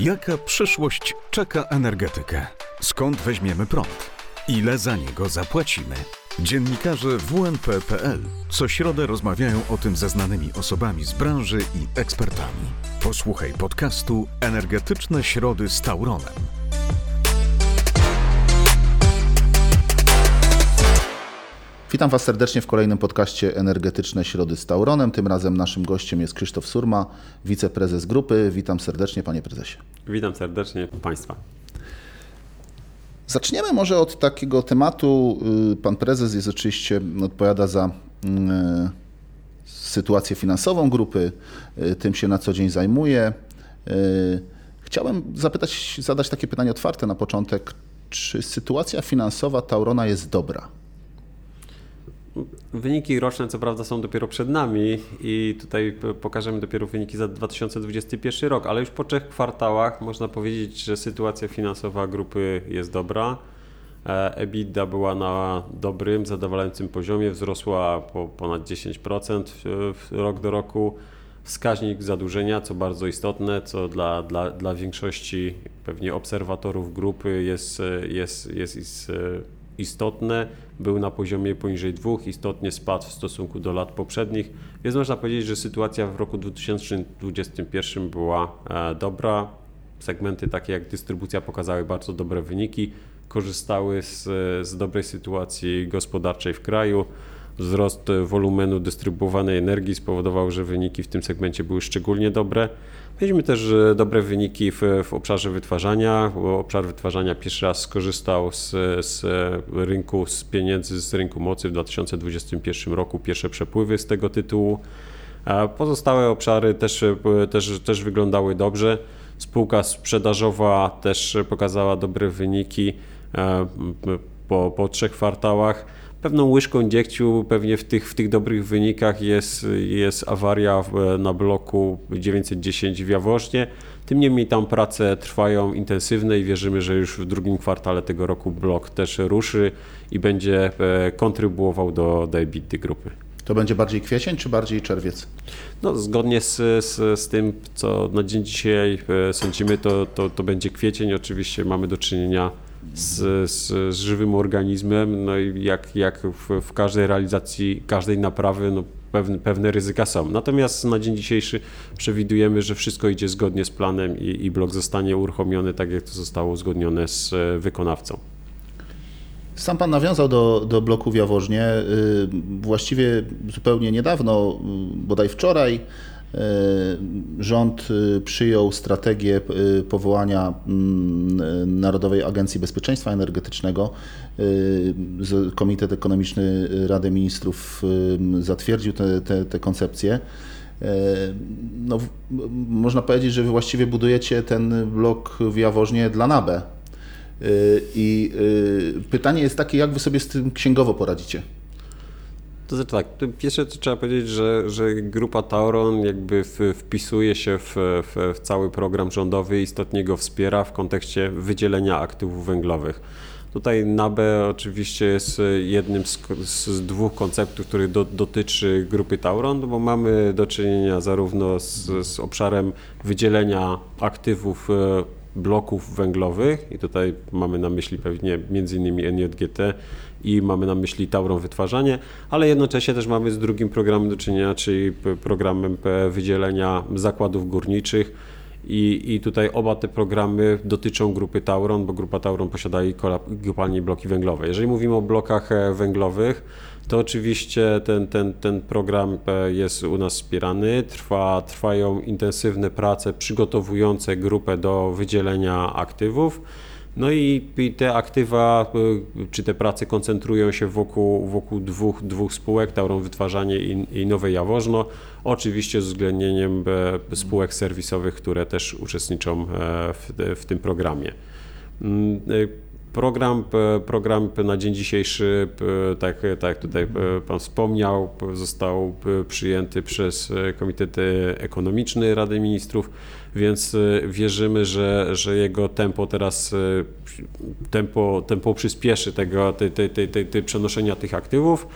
Jaka przyszłość czeka energetykę? Skąd weźmiemy prąd? Ile za niego zapłacimy? Dziennikarze WNP.pl co środę rozmawiają o tym ze znanymi osobami z branży i ekspertami. Posłuchaj podcastu Energetyczne Środy z Tauronem. Witam Was serdecznie w kolejnym podcaście Energetyczne Środy z Tauronem. Tym razem naszym gościem jest Krzysztof Surma, wiceprezes grupy. Witam serdecznie, panie prezesie. Witam serdecznie Państwa. Zaczniemy może od takiego tematu. Y, pan prezes jest oczywiście, odpowiada za y, sytuację finansową grupy, y, tym się na co dzień zajmuje. Chciałem zapytać, zadać takie pytanie otwarte na początek. Czy sytuacja finansowa Taurona jest dobra? Wyniki roczne, co prawda, są dopiero przed nami i tutaj pokażemy dopiero wyniki za 2021 rok, ale już po trzech kwartałach można powiedzieć, że sytuacja finansowa grupy jest dobra. E, EBITDA była na dobrym, zadowalającym poziomie, wzrosła po ponad 10% rok do roku. Wskaźnik zadłużenia, co bardzo istotne, co dla, dla, dla większości pewnie obserwatorów grupy jest, jest, jest, jest istotne, był na poziomie poniżej 2, istotnie spadł w stosunku do lat poprzednich, więc można powiedzieć, że sytuacja w roku 2021 była e, dobra. Segmenty takie jak dystrybucja pokazały bardzo dobre wyniki, korzystały z, z dobrej sytuacji gospodarczej w kraju. Wzrost wolumenu dystrybuowanej energii spowodował, że wyniki w tym segmencie były szczególnie dobre. Mieliśmy też e, dobre wyniki w, w obszarze wytwarzania. Obszar wytwarzania pierwszy raz skorzystał z, z rynku, z pieniędzy z rynku mocy w 2021 roku. Pierwsze przepływy z tego tytułu. Pozostałe obszary też, e, też, też wyglądały dobrze. Spółka sprzedażowa też pokazała dobre wyniki e, po, po trzech kwartałach pewną łyżką dziegciu pewnie w tych, w tych dobrych wynikach jest, jest awaria na bloku 910 w Jaworznie. Tym niemniej tam prace trwają intensywne i wierzymy, że już w drugim kwartale tego roku blok też ruszy i będzie e, kontrybuował do, do EBITDA grupy. To będzie bardziej kwiecień czy bardziej czerwiec? No, zgodnie z, z, z tym, co na dzień dzisiaj e, sądzimy, to, to, to będzie kwiecień. Oczywiście mamy do czynienia z, z, z żywym organizmem, no i jak, jak w, w każdej realizacji, każdej naprawy, no pewne, pewne ryzyka są. Natomiast na dzień dzisiejszy przewidujemy, że wszystko idzie zgodnie z planem i, i blok zostanie uruchomiony tak, jak to zostało uzgodnione z e, wykonawcą. Sam Pan nawiązał do, do bloku w Jaworznie. Y, właściwie zupełnie niedawno, y, bodaj wczoraj, rząd e, przyjął strategię e, powołania mm, Narodowej Agencji Bezpieczeństwa Energetycznego. Komitet Ekonomiczny Rady Ministrów zatwierdził te, te, te koncepcje. No, można powiedzieć, że wy właściwie budujecie ten blok w Jaworznie dla NABE. I pytanie jest takie, jak wy sobie z tym księgowo poradzicie? To znaczy tak, pierwsze to trzeba powiedzieć, że, że grupa Tauron jakby w, wpisuje się w, w, w, cały program rządowy i istotnie go wspiera w kontekście wydzielenia aktywów węglowych. Tutaj NABE oczywiście jest jednym z, z dwóch konceptów, który do, dotyczy grupy Tauron, bo mamy do czynienia zarówno z, z obszarem wydzielenia aktywów e, bloków węglowych i tutaj mamy na myśli pewnie m.in. NJGT i mamy na myśli Tauron wytwarzanie, ale jednocześnie też mamy z drugim programem do czynienia, czyli programem wydzielenia zakładów górniczych i, i tutaj oba te programy dotyczą grupy Tauron, bo grupa Tauron posiada i kopalnie bloki węglowe. Jeżeli mówimy o blokach e, węglowych, to oczywiście ten, ten, ten program jest u nas wspierany. Trwa, trwają intensywne prace przygotowujące grupę do wydzielenia aktywów. No i, te aktywa, e, czy te prace koncentrują się wokół, wokół dwóch, dwóch spółek, Tauron Wytwarzanie i, i Nowe Jaworzno, oczywiście z uwzględnieniem e, spółek serwisowych, które też uczestniczą w, w tym programie. Program, program na dzień dzisiejszy, tak, tak tutaj Pan wspomniał, został przyjęty przez Komitet Ekonomiczny Rady Ministrów, więc wierzymy, że, że jego tempo teraz tempo, tempo przyspieszy tego, tej, tej, tej, tej, tej przenoszenia tych aktywów,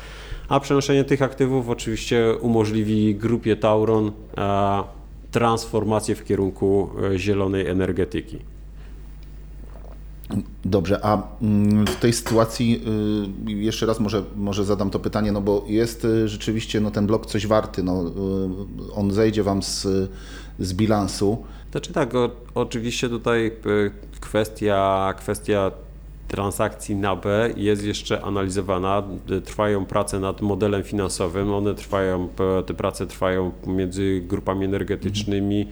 a przenoszenie tych aktywów oczywiście umożliwi grupie Tauron transformację w kierunku e, zielonej energetyki. Dobrze, a mm, w tej sytuacji y, jeszcze raz może, może zadam to pytanie, no bo jest y, rzeczywiście no, ten blok coś warty, no, y, on zejdzie Wam z, z bilansu. Znaczy tak, o, oczywiście tutaj kwestia, kwestia transakcji na B jest jeszcze analizowana. Trwają prace nad modelem finansowym. One trwają, te prace trwają między grupami energetycznymi, e,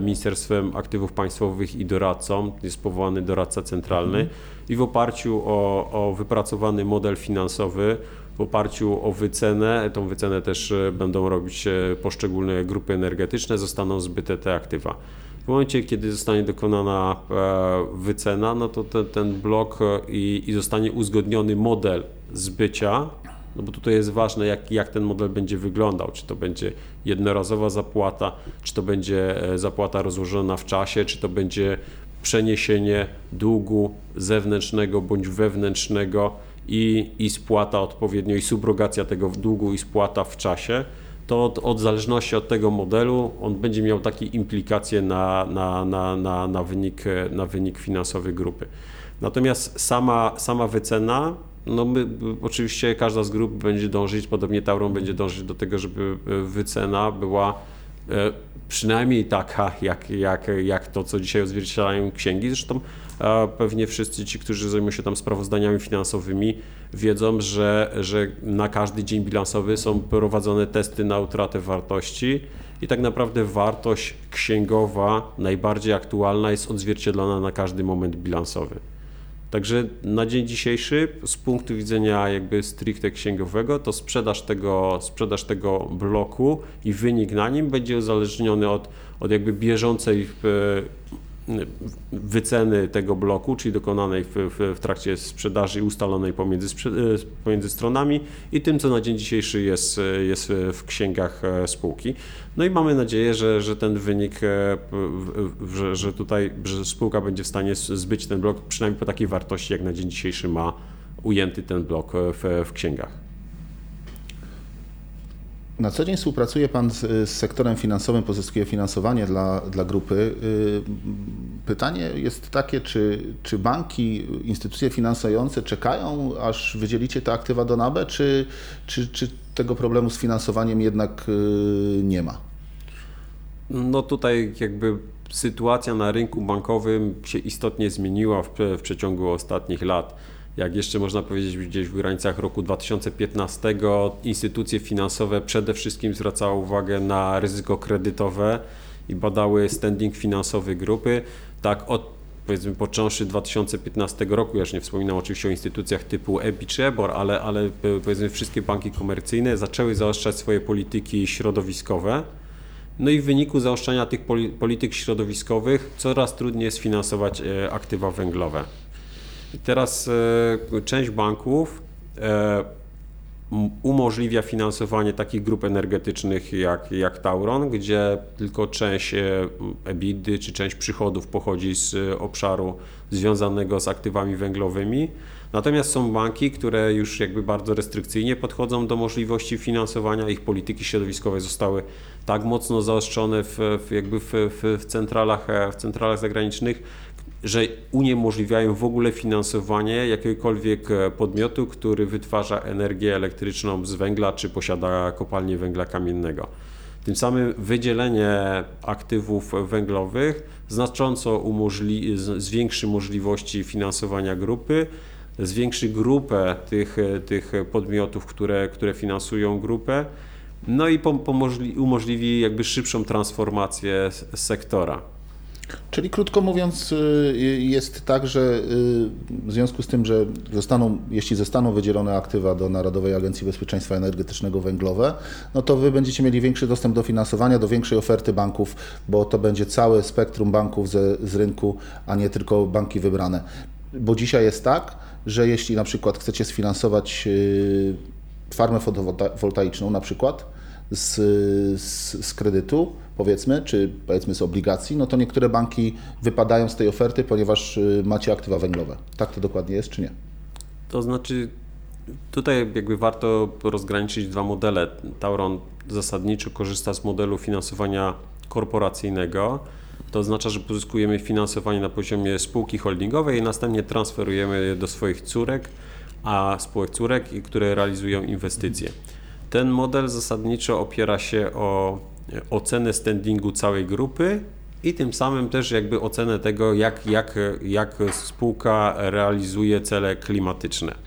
Ministerstwem Aktywów Państwowych i doradcą. Jest powołany doradca centralny i w oparciu o, o wypracowany model finansowy, w oparciu o wycenę, tą wycenę też e, będą robić e, poszczególne grupy energetyczne, zostaną zbyte te aktywa. W momencie, kiedy zostanie dokonana e, wycena, no to ten, ten blok e, i, i zostanie uzgodniony model zbycia, no bo tutaj jest ważne, jak, jak ten model będzie wyglądał. Czy to będzie jednorazowa zapłata, czy to będzie e, zapłata rozłożona w czasie, czy to będzie przeniesienie długu zewnętrznego bądź wewnętrznego i, i spłata odpowiednio, i subrogacja tego długu i spłata w czasie to od, od zależności od tego modelu on będzie miał takie implikacje na, na, na, na, na, wynik, e, na wynik finansowy grupy. Natomiast sama, sama wycena, no my, oczywiście każda z grup będzie dążyć, podobnie Tauron będzie dążyć do tego, żeby e, wycena była e, przynajmniej taka, jak, jak, jak to, co dzisiaj odzwierciedlają księgi. Zresztą e, pewnie wszyscy ci, którzy zajmują się tam sprawozdaniami finansowymi, wiedzą, że, że na każdy dzień bilansowy są prowadzone testy na utratę wartości i tak naprawdę wartość księgowa najbardziej aktualna jest odzwierciedlona na każdy moment bilansowy. Także na dzień dzisiejszy, z punktu widzenia jakby stricte księgowego, to sprzedaż tego, sprzedaż tego bloku i wynik na nim będzie uzależniony od, od jakby bieżącej e, wyceny tego bloku, czyli dokonanej w, w, w trakcie sprzedaży i ustalonej pomiędzy, e, pomiędzy stronami i tym, co na dzień dzisiejszy jest, e, jest w księgach e, spółki. No i mamy nadzieję, że, że ten wynik, że, że tutaj że spółka będzie w stanie zbyć ten blok przynajmniej po takiej wartości, jak na dzień dzisiejszy ma ujęty ten blok w, w księgach. Na co dzień współpracuje Pan z, z sektorem finansowym, pozyskuje finansowanie dla, dla grupy. Y, Pytanie jest takie, czy, czy banki, instytucje finansujące czekają, aż wydzielicie te aktywa do NABE, czy, czy, czy tego problemu z finansowaniem jednak y, nie ma? No tutaj jakby sytuacja na rynku bankowym się istotnie zmieniła w, w przeciągu ostatnich lat. Jak jeszcze można powiedzieć gdzieś w granicach roku 2015 instytucje finansowe przede wszystkim zwracały uwagę na ryzyko kredytowe i badały standing finansowy grupy. Tak od powiedzmy począwszy 2015 roku, ja już nie wspominam oczywiście o instytucjach typu EBI czy EBOR, ale, ale powiedzmy wszystkie banki komercyjne zaczęły zaostrzać swoje polityki środowiskowe. No i w wyniku zaostrzania tych poli- polityk środowiskowych coraz trudniej jest finansować e, aktywa węglowe. I teraz e, część banków e, umożliwia finansowanie takich grup energetycznych jak, jak Tauron, gdzie tylko część e, EBITDA czy część przychodów pochodzi z obszaru związanego z aktywami węglowymi. Natomiast są banki, które już jakby bardzo restrykcyjnie podchodzą do możliwości finansowania. Ich polityki środowiskowe zostały tak mocno zaostrzone w, w jakby w, w, w, centralach, w centralach zagranicznych, że uniemożliwiają w ogóle finansowanie jakiegokolwiek e, podmiotu, który wytwarza energię elektryczną z węgla czy posiada kopalnię węgla kamiennego. Tym samym wydzielenie aktywów węglowych znacząco umożli- zwiększy możliwości finansowania grupy, zwiększy grupę tych, e, tych podmiotów, które, które finansują grupę, no i pom- pomożli- umożliwi jakby szybszą transformację sektora. Czyli krótko mówiąc, y, jest tak, że y, w związku z tym, że zostaną, jeśli zostaną wydzielone aktywa do Narodowej Agencji Bezpieczeństwa Energetycznego węglowe, no to wy będziecie mieli większy dostęp do finansowania, do większej oferty banków, bo to będzie całe spektrum banków ze, z rynku, a nie tylko banki wybrane. Bo dzisiaj jest tak, że jeśli na przykład chcecie sfinansować y, farmę fotowoltaiczną na przykład, z, z, z kredytu, powiedzmy, czy powiedzmy z obligacji, no to niektóre banki wypadają z tej oferty, ponieważ y, macie aktywa węglowe. Tak to dokładnie jest, czy nie? To znaczy, tutaj jakby warto rozgraniczyć dwa modele. Tauron zasadniczo korzysta z modelu finansowania korporacyjnego. To oznacza, że pozyskujemy finansowanie na poziomie spółki holdingowej i następnie transferujemy je do swoich córek, a spółek córek, które realizują inwestycje. Ten model zasadniczo opiera się o e, ocenę standingu całej grupy i tym samym też jakby ocenę tego, jak, jak, jak spółka realizuje cele klimatyczne.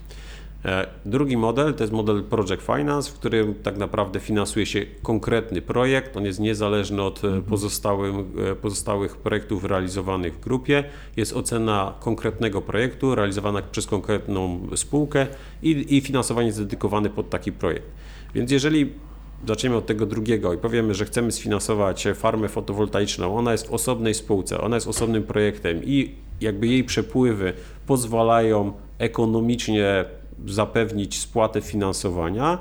E, Drugi model to jest model Project Finance, w którym tak naprawdę finansuje się konkretny projekt. On jest niezależny od e, pozostałym, e, pozostałych projektów realizowanych w grupie. Jest ocena konkretnego projektu realizowana przez konkretną spółkę i, i finansowanie jest dedykowane pod taki projekt. Więc jeżeli zaczniemy od tego drugiego i powiemy, że chcemy sfinansować farmę fotowoltaiczną, ona jest w osobnej spółce, ona jest osobnym projektem i jakby jej przepływy pozwalają ekonomicznie zapewnić spłatę finansowania,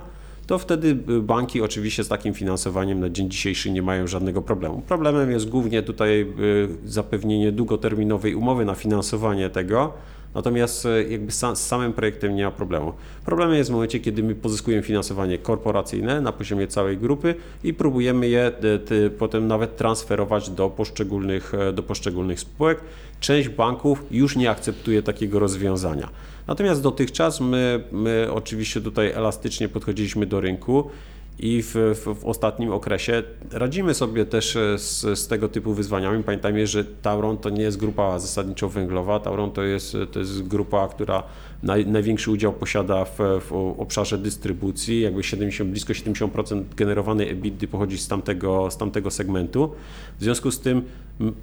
to wtedy banki oczywiście z takim finansowaniem na dzień dzisiejszy nie mają żadnego problemu. Problemem jest głównie tutaj y, zapewnienie długoterminowej umowy na finansowanie tego, natomiast y, jakby z samym projektem nie ma problemu. Problemem jest w momencie, kiedy my pozyskujemy finansowanie korporacyjne na poziomie całej grupy i próbujemy je ty, potem nawet transferować do poszczególnych, e, do poszczególnych spółek. Część banków już nie akceptuje takiego rozwiązania. Natomiast dotychczas my, my oczywiście tutaj elastycznie podchodziliśmy do rynku i w, w, w ostatnim okresie radzimy sobie też e, z, z tego typu wyzwaniami. Pamiętajmy, że Tauron to nie jest grupa zasadniczo węglowa. Tauron to jest, to jest grupa, która naj, największy udział posiada w, w obszarze dystrybucji. Jakby 70, blisko 70% generowanej EBITDA pochodzi z tamtego, z tamtego segmentu. W związku z tym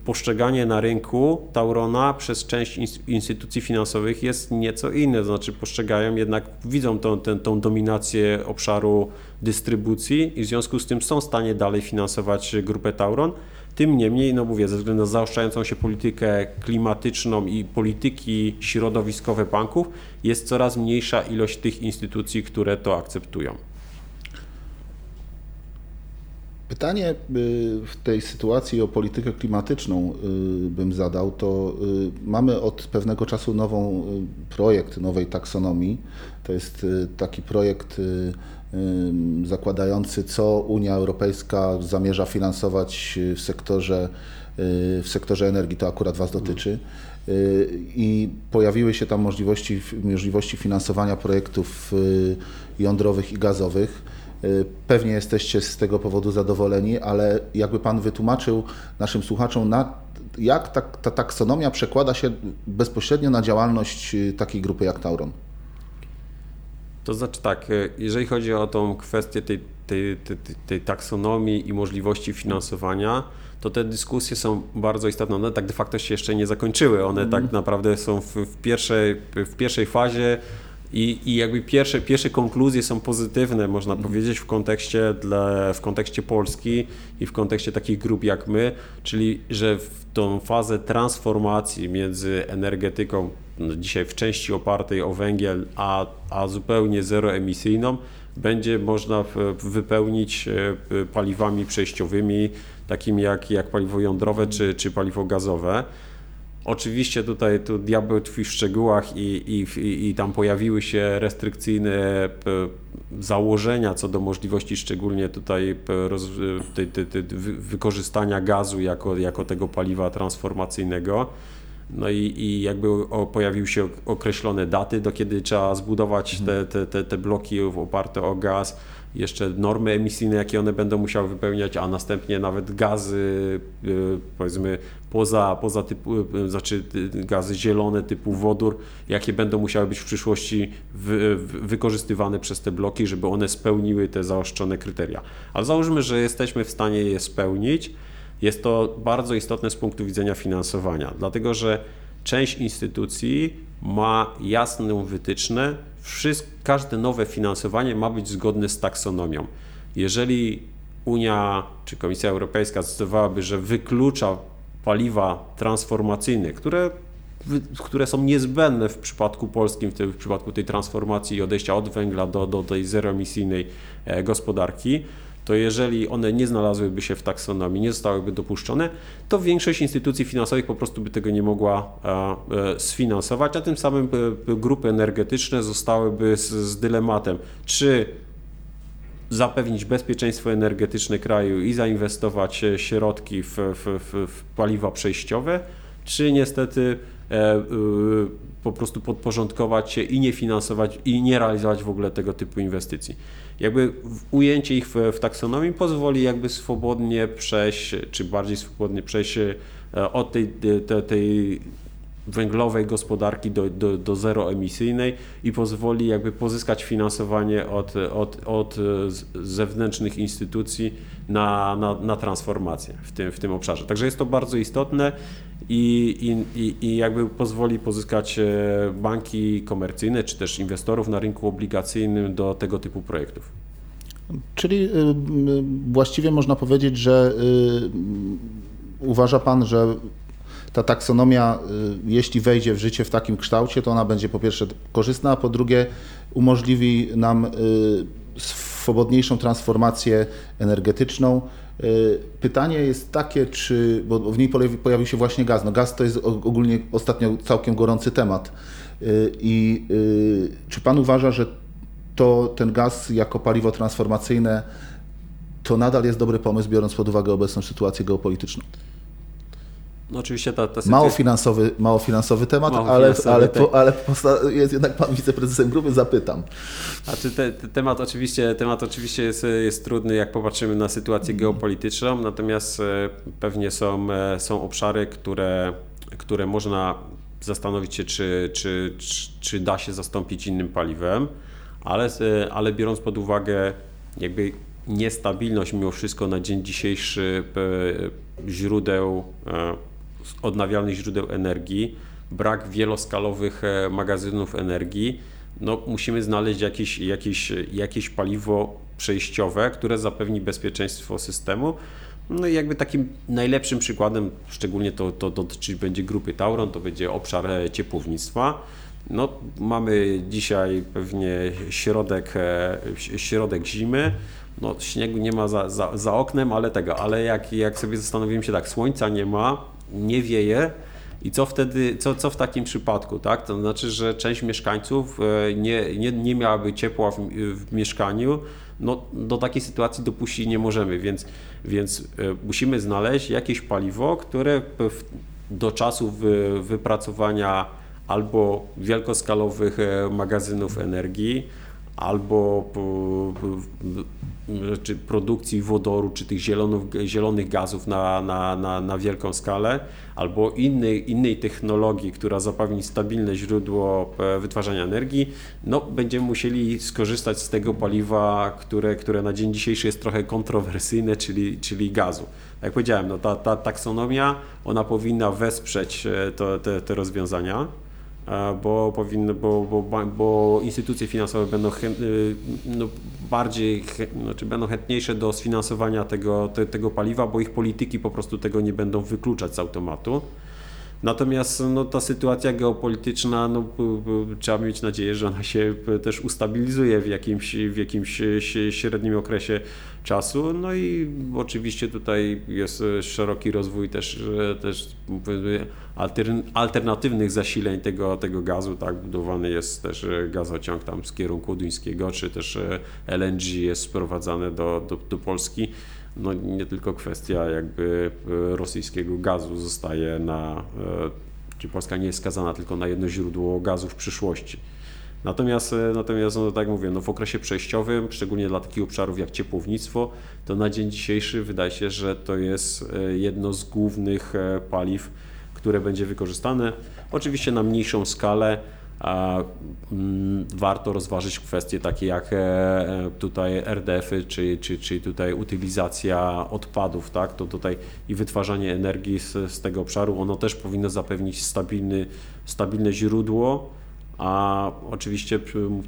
postrzeganie na rynku Taurona przez część ins- instytucji finansowych jest nieco inne. To znaczy postrzegają jednak, widzą tą, tę, tą dominację obszaru dystrybucji i w związku z tym są w stanie dalej finansować grupę Tauron. Tym niemniej, no mówię, ze względu na zaostrzającą się politykę klimatyczną i polityki środowiskowe banków, jest coraz mniejsza ilość tych instytucji, które to akceptują. Pytanie y, w tej sytuacji o politykę klimatyczną y, bym zadał, to y, mamy od pewnego czasu nową projekt nowej taksonomii. To jest taki projekt zakładający, co Unia Europejska zamierza finansować w sektorze, w sektorze energii. To akurat Was dotyczy. I pojawiły się tam możliwości, możliwości finansowania projektów jądrowych i gazowych. Y, Pewnie jesteście z tego powodu zadowoleni, ale jakby Pan wytłumaczył naszym słuchaczom, na, jak ta, ta taksonomia przekłada się bezpośrednio na działalność y, takiej grupy jak Tauron? To znaczy tak, e, jeżeli chodzi o tą kwestię tej, tej, tej, tej- taksonomii i możliwości finansowania, to te dyskusje są bardzo istotne. One tak de facto się jeszcze nie zakończyły. One tak naprawdę są w, w, pierwszej, w pierwszej fazie i, i jakby pierwsze, pierwsze konkluzje są pozytywne, można powiedzieć, w kontekście, dla, w kontekście Polski i w kontekście takich grup jak my, czyli że w tą fazę transformacji między energetyką, no dzisiaj w części opartej o węgiel, a, a zupełnie zeroemisyjną, będzie można wypełnić e, p- paliwami przejściowymi, takimi jak, jak paliwo jądrowe czy, czy paliwo gazowe. Oczywiście tutaj tu diabeł tkwi w szczegółach i, i, i, tam pojawiły się restrykcyjne założenia co do możliwości szczególnie tutaj roz, tej, tej, wy- wykorzystania gazu jako, jako tego paliwa transformacyjnego. No i, i jakby o, pojawiły się określone daty, do kiedy trzeba zbudować te, te, te, te bloki oparte o gaz, jeszcze normy emisyjne, jakie one będą musiały wypełniać, a następnie nawet gazy, y, powiedzmy, poza, poza typu, y, znaczy y, gazy zielone typu wodór, jakie będą musiały być w przyszłości wy, wy- wykorzystywane przez te bloki, żeby one spełniły te zaostrzone kryteria. Ale załóżmy, że jesteśmy w stanie je spełnić. Jest to bardzo istotne z punktu widzenia finansowania, dlatego że część instytucji ma jasną wytyczne, wszystko, każde nowe finansowanie ma być zgodne z taksonomią. Jeżeli Unia czy Komisja Europejska zdecydowałaby, że wyklucza paliwa transformacyjne, które, które są niezbędne w przypadku polskim, w przypadku tej transformacji i odejścia od węgla do, do tej zeroemisyjnej e, gospodarki, to jeżeli one nie znalazłyby się w taksonomii, nie zostałyby dopuszczone, to większość instytucji finansowych po prostu by tego nie mogła e, e, sfinansować, a tym samym e, grupy energetyczne zostałyby z, z dylematem, czy zapewnić bezpieczeństwo energetyczne kraju i zainwestować środki w, w, w, w paliwa przejściowe, czy niestety po prostu podporządkować się i nie finansować i nie realizować w ogóle tego typu inwestycji. Jakby ujęcie ich w, w taksonomii pozwoli jakby swobodnie przejść, czy bardziej swobodnie przejść e, od tej, tej, tej węglowej gospodarki do, do, do zeroemisyjnej i pozwoli jakby pozyskać finansowanie od, od, od zewnętrznych instytucji na, na, na transformację w tym, w tym obszarze. Także jest to bardzo istotne i, i, i jakby pozwoli pozyskać e, banki komercyjne czy też inwestorów na rynku obligacyjnym do tego typu projektów. Czyli y, y, właściwie można powiedzieć, że y, uważa Pan, że ta taksonomia, jeśli wejdzie w życie w takim kształcie, to ona będzie po pierwsze korzystna, a po drugie umożliwi nam swobodniejszą transformację energetyczną. Pytanie jest takie, czy, bo w niej pojawił się właśnie gaz. No gaz to jest ogólnie ostatnio całkiem gorący temat. I czy Pan uważa, że to ten gaz jako paliwo transformacyjne to nadal jest dobry pomysł, biorąc pod uwagę obecną sytuację geopolityczną. No oczywiście ta, ta mało, finansowy, mało finansowy temat, mało ale, finansowy, ale, ale jest jednak pan wiceprezesem grupy, zapytam. Znaczy te, te, temat oczywiście, temat oczywiście jest, jest trudny, jak popatrzymy na sytuację geopolityczną, natomiast e, pewnie są, e, są obszary, które, które można zastanowić się, czy, czy, czy, czy da się zastąpić innym paliwem ale, ale biorąc pod uwagę jakby niestabilność mimo wszystko na dzień dzisiejszy e, źródeł, e, odnawialnych źródeł energii, brak wieloskalowych e, magazynów energii, no musimy znaleźć jakieś, jakieś, jakieś paliwo przejściowe, które zapewni bezpieczeństwo systemu. No i jakby takim najlepszym przykładem, szczególnie to, to dotyczyć będzie grupy Tauron, to będzie obszar ciepłownictwa no, mamy dzisiaj pewnie środek, e, środek zimy. No, śniegu nie ma za, za, za oknem, ale tego, ale jak, jak sobie zastanowiłem się tak, słońca nie ma, nie wieje, i co wtedy, co, co w takim przypadku, tak? To znaczy, że część mieszkańców e, nie, nie, nie miałaby ciepła w, w mieszkaniu, no do takiej sytuacji dopuścić nie możemy, więc, więc e, musimy znaleźć jakieś paliwo, które do czasu wypracowania albo wielkoskalowych e, magazynów energii, albo czy produkcji wodoru, czy tych zielonych, zielonych gazów na, na, na, na wielką skalę, albo innej, innej technologii, która zapewni stabilne źródło e, wytwarzania energii, no będziemy musieli skorzystać z tego paliwa, które, które na dzień dzisiejszy jest trochę kontrowersyjne, czyli, czyli gazu. Jak powiedziałem, no ta, ta taksonomia, ona powinna wesprzeć e, to, te, te rozwiązania bo, powinny, bo, bo, bo instytucje finansowe będą y, no, bardziej, znaczy będą chętniejsze do sfinansowania tego, te, tego paliwa, bo ich polityki po prostu tego nie będą wykluczać z automatu. Natomiast no, ta sytuacja geopolityczna, no, trzeba mieć nadzieję, że ona się też ustabilizuje w jakimś, w jakimś średnim okresie czasu. No i oczywiście tutaj jest szeroki rozwój też, też alternatywnych zasileń tego, tego gazu. Tak, budowany jest też gazociąg tam z kierunku duńskiego, czy też LNG jest sprowadzane do, do, do Polski no nie tylko kwestia jakby e, rosyjskiego gazu zostaje na, e, czy Polska nie jest skazana tylko na jedno źródło gazu w przyszłości. Natomiast, e, natomiast no, tak mówię, no, w okresie przejściowym, szczególnie dla takich obszarów jak ciepłownictwo, to na dzień dzisiejszy wydaje się, że to jest jedno z głównych paliw, które będzie wykorzystane. Oczywiście na mniejszą skalę, warto rozważyć kwestie takie jak e, e, tutaj RDF-y, czy, czy, czy tutaj utylizacja odpadów, tak? To tutaj i wytwarzanie energii z, z tego obszaru, ono też powinno zapewnić stabilny, stabilne źródło a oczywiście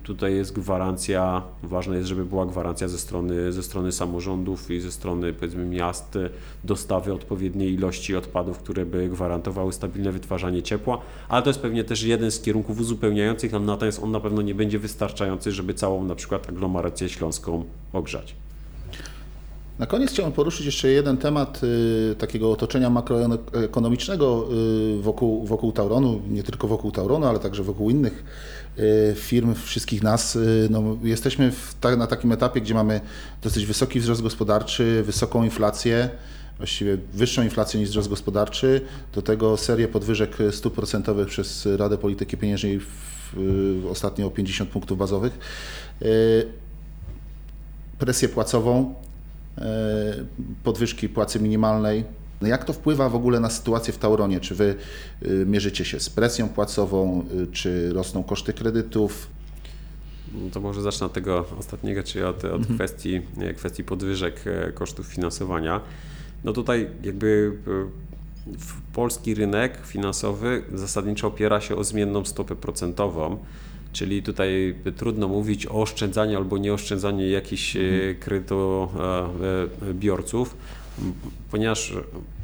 tutaj jest gwarancja, ważne jest, żeby była gwarancja ze strony, ze strony samorządów i ze strony powiedzmy miast dostawy odpowiedniej ilości odpadów, które by gwarantowały stabilne wytwarzanie ciepła, ale to jest pewnie też jeden z kierunków uzupełniających, natomiast on na pewno nie będzie wystarczający, żeby całą na przykład aglomerację śląską ogrzać. Na koniec chciałem poruszyć jeszcze jeden temat y, takiego otoczenia makroekonomicznego y, wokół, wokół Tauronu, nie tylko wokół Tauronu, ale także wokół innych y, firm, wszystkich nas. Y, no, jesteśmy ta, na takim etapie, gdzie mamy dosyć wysoki wzrost gospodarczy, wysoką inflację, właściwie wyższą inflację niż wzrost gospodarczy, do tego serię podwyżek stóp procentowych przez Radę Polityki Pieniężnej w, w, ostatnio o 50 punktów bazowych. Y, presję płacową, podwyżki płacy minimalnej. Jak to wpływa w ogóle na sytuację w Tauronie? Czy wy y, mierzycie się z presją płacową, y, czy rosną koszty kredytów? No to może zacznę od tego ostatniego, czyli od, od kwestii, e, kwestii podwyżek e, kosztów finansowania. No tutaj jakby e, polski rynek finansowy zasadniczo opiera się o zmienną stopę procentową, czyli tutaj trudno mówić o oszczędzaniu albo nieoszczędzaniu jakichś e, kredytobiorców, m, ponieważ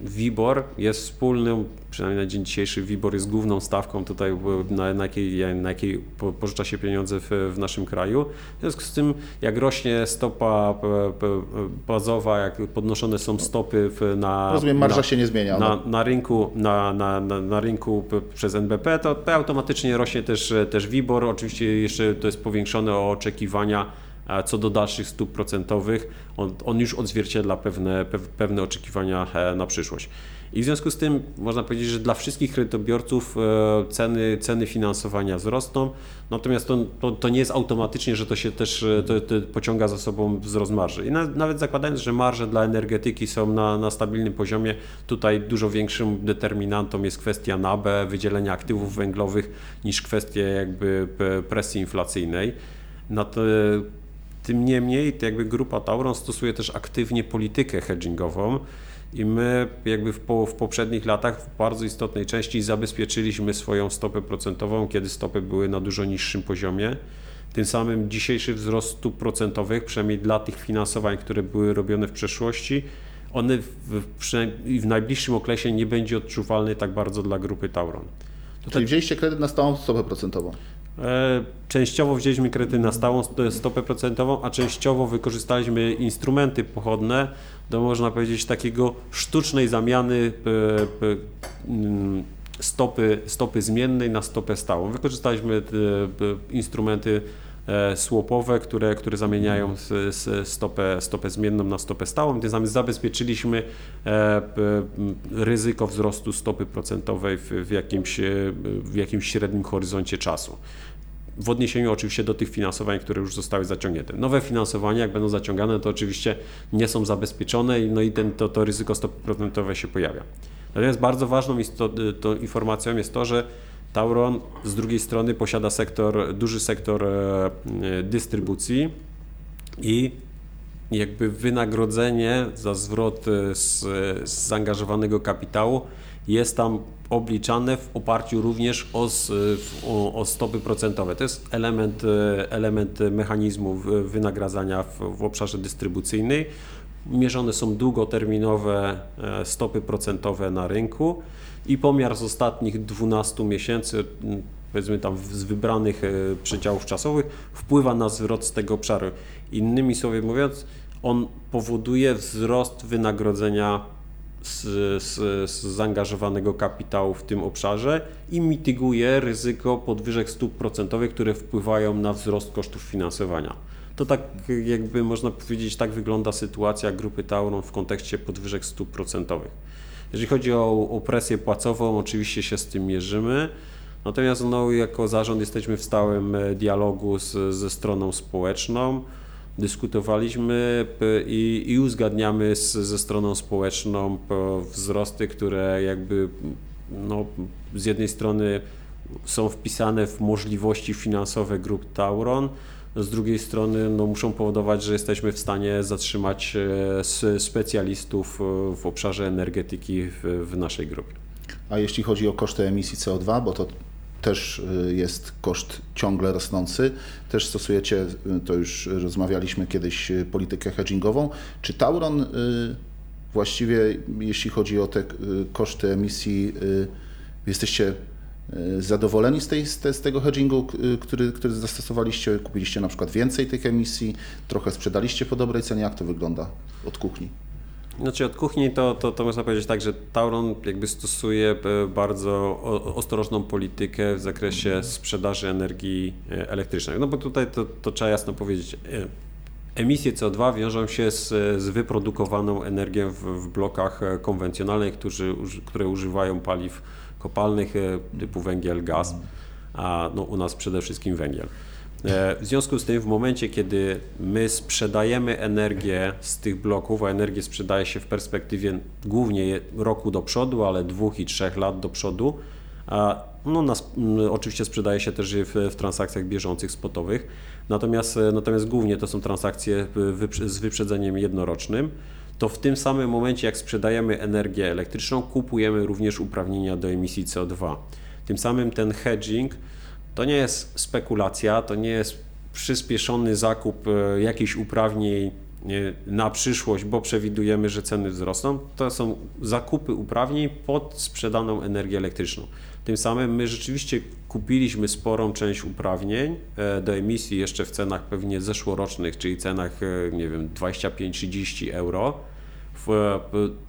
WIBOR jest wspólnym, przynajmniej na dzień dzisiejszy WIBOR jest główną stawką tutaj, e, na, na, jakiej, na jakiej po- pożycza się pieniądze w, w naszym kraju. W związku z tym, jak rośnie stopa p- p- bazowa, jak podnoszone są stopy w, na... Rozumiem, marża na, się nie zmienia. na, Ona- na rynku, na, na, na, na rynku przez NBP, to to automatycznie rośnie też, też WIBOR. Oczywiście jeszcze to jest powiększone o oczekiwania e, co do dalszych stóp procentowych. On, on już odzwierciedla pewne, pew- pewne oczekiwania e, na przyszłość. I w związku z tym można powiedzieć, że dla wszystkich kredytobiorców e, ceny, ceny finansowania wzrosną, natomiast to, to, to nie jest automatycznie, że to się też e, to, to pociąga za sobą wzrost marży. I na, nawet zakładając, że marże dla energetyki są na, na stabilnym poziomie, tutaj dużo większym determinantą jest kwestia NABE, wydzielenia aktywów węglowych, niż kwestia jakby presji inflacyjnej. Na to, tym niemniej, jakby grupa Tauron stosuje też aktywnie politykę hedgingową i my jakby w, po, w poprzednich latach w bardzo istotnej części zabezpieczyliśmy swoją stopę procentową, kiedy stopy były na dużo niższym poziomie. Tym samym dzisiejszy wzrost stóp procentowych, przynajmniej dla tych finansowań, które były robione w przeszłości, one w, w najbliższym okresie nie będzie odczuwalny tak bardzo dla grupy Tauron. Czyli wzięliście kredyt na stałą stopę procentową. E, Częściowo wzięliśmy kredyty na stałą st- stopę procentową, a częściowo wykorzystaliśmy instrumenty pochodne do, można powiedzieć, takiego sztucznej zamiany e, mm, stopy, stopy zmiennej na stopę stałą. Wykorzystaliśmy e, instrumenty e, swapowe, które, które zamieniają stopę, stopę zmienną na stopę stałą. Tym samym zabezpieczyliśmy e, ryzyko wzrostu stopy procentowej w, jakimś, e, w jakimś średnim horyzoncie czasu. W odniesieniu oczywiście do tych finansowań, które już zostały zaciągnięte. Nowe finansowania, jak będą zaciągane, to oczywiście nie są zabezpieczone no i ten, to, to ryzyko stopy procentowej się pojawia. Natomiast bardzo ważną isto- to informacją jest to, że Tauron z drugiej strony posiada sektor, duży sektor e, e, dystrybucji i jakby wynagrodzenie za zwrot e, z, z zaangażowanego kapitału jest tam obliczane w oparciu również o, o, o stopy procentowe. To jest element, element mechanizmu wynagradzania w, w obszarze dystrybucyjnej. Mierzone są długoterminowe stopy procentowe na rynku i pomiar z ostatnich 12 miesięcy, m, powiedzmy tam z wybranych e, przedziałów czasowych, wpływa na z tego obszaru. Innymi słowy mówiąc, on powoduje wzrost wynagrodzenia z, z, z zaangażowanego kapitału w tym obszarze i mityguje ryzyko podwyżek stóp procentowych, które wpływają na wzrost kosztów finansowania. To tak jakby można powiedzieć, tak wygląda sytuacja grupy Tauron w kontekście podwyżek stóp procentowych. Jeżeli chodzi o, o presję płacową, oczywiście się z tym mierzymy. Natomiast no, jako zarząd jesteśmy w stałym e, dialogu z, ze stroną społeczną. Dyskutowaliśmy i, i uzgadniamy z, ze stroną społeczną wzrosty, które jakby no, z jednej strony są wpisane w możliwości finansowe grup Tauron, z drugiej strony no, muszą powodować, że jesteśmy w stanie zatrzymać e, specjalistów e, w obszarze energetyki w, naszej grupie. A jeśli chodzi o koszty emisji CO2, bo to też y, jest koszt ciągle rosnący, też stosujecie, to już rozmawialiśmy kiedyś, politykę hedgingową. Czy Tauron właściwie, jeśli chodzi o te koszty emisji, jesteście zadowoleni z, tej, z, te, z tego hedgingu, y, który, który zastosowaliście? Kupiliście na przykład więcej tych emisji, trochę sprzedaliście po dobrej cenie? Jak to wygląda od kuchni? Znaczy od kuchni to, to, to można powiedzieć tak, że Tauron jakby stosuje e, bardzo ostrożną politykę w zakresie sprzedaży energii e, elektrycznej. No bo tutaj to, to trzeba jasno powiedzieć. e, Emisje CO2 wiążą się z, z wyprodukowaną energią w, w blokach konwencjonalnych, którzy, które używają paliw kopalnych e, typu węgiel, gaz, a no, u nas przede wszystkim węgiel. E, W związku z tym, w momencie, kiedy my sprzedajemy energię z tych bloków, a energię sprzedaje się w perspektywie głównie roku do przodu, ale dwóch i trzech lat do przodu, no, nas, oczywiście sprzedaje się też w, w transakcjach bieżących, spotowych, natomiast, e, natomiast głównie to są transakcje z wyprzedzeniem jednorocznym, to w tym samym momencie, jak sprzedajemy energię elektryczną, kupujemy również uprawnienia do emisji CO2. Tym samym ten hedging to nie jest spekulacja, to nie jest przyspieszony zakup e, jakichś uprawnień e, na przyszłość, bo przewidujemy, że ceny wzrosną. To są zakupy uprawnień pod sprzedaną energię elektryczną. Tym samym my rzeczywiście kupiliśmy sporą część uprawnień e, do emisji jeszcze w cenach pewnie zeszłorocznych, czyli cenach, e, nie wiem, 25-30 euro. W,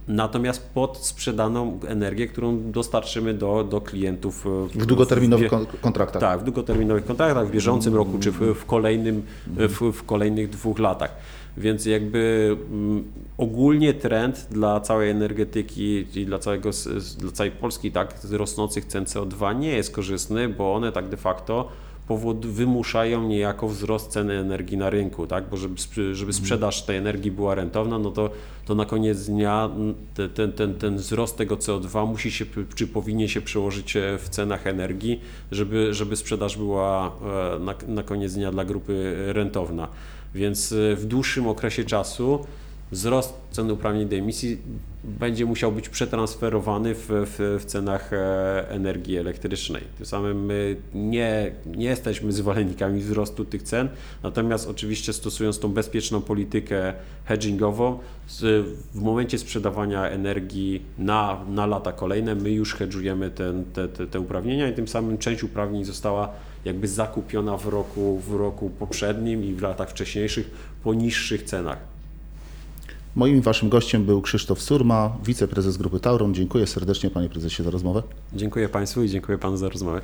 natomiast pod sprzedaną energię, którą dostarczymy do, do klientów e, W długoterminowych w- kontraktach. tak, w długoterminowych kontraktach, w bieżącym roku czy w, w, kolejnym, w, w kolejnych dwóch latach. Więc jakby mm, ogólnie trend dla całej energetyki i dla, całego, dla całej Polski tak, z rosnących cen CO2 nie jest korzystny, bo one tak de facto powód wymuszają niejako wzrost ceny energii na rynku, tak? bo żeby, żeby sprzedaż tej energii była rentowna, no to, to na koniec dnia mm, te, ten, ten, ten wzrost tego CO2 musi się, czy powinien się przełożyć e, w cenach energii, żeby, żeby sprzedaż była e, na, na koniec dnia dla grupy rentowna. Więc e, w dłuższym okresie czasu wzrost cen uprawnień do emisji będzie musiał być przetransferowany w, w, w cenach e, energii elektrycznej. Tym samym my nie, nie jesteśmy zwolennikami wzrostu tych cen, natomiast oczywiście stosując tą bezpieczną politykę hedgingową, z, w momencie sprzedawania energii na, na lata kolejne, my już hedżujemy ten, te, te, te uprawnienia i tym samym część uprawnień została jakby zakupiona w roku, w roku poprzednim i w latach wcześniejszych po niższych cenach. Moim waszym gościem był Krzysztof Surma, wiceprezes grupy Tauron. Dziękuję serdecznie panie prezesie za rozmowę. Dziękuję Państwu i dziękuję Panu za rozmowę.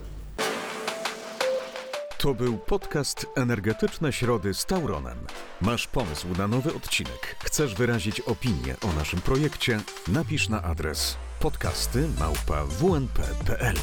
To był podcast Energetyczne Środy z Tauronem. Masz pomysł na nowy odcinek? Chcesz wyrazić opinię o naszym projekcie? Napisz na adres podcasty małpa wnp.pl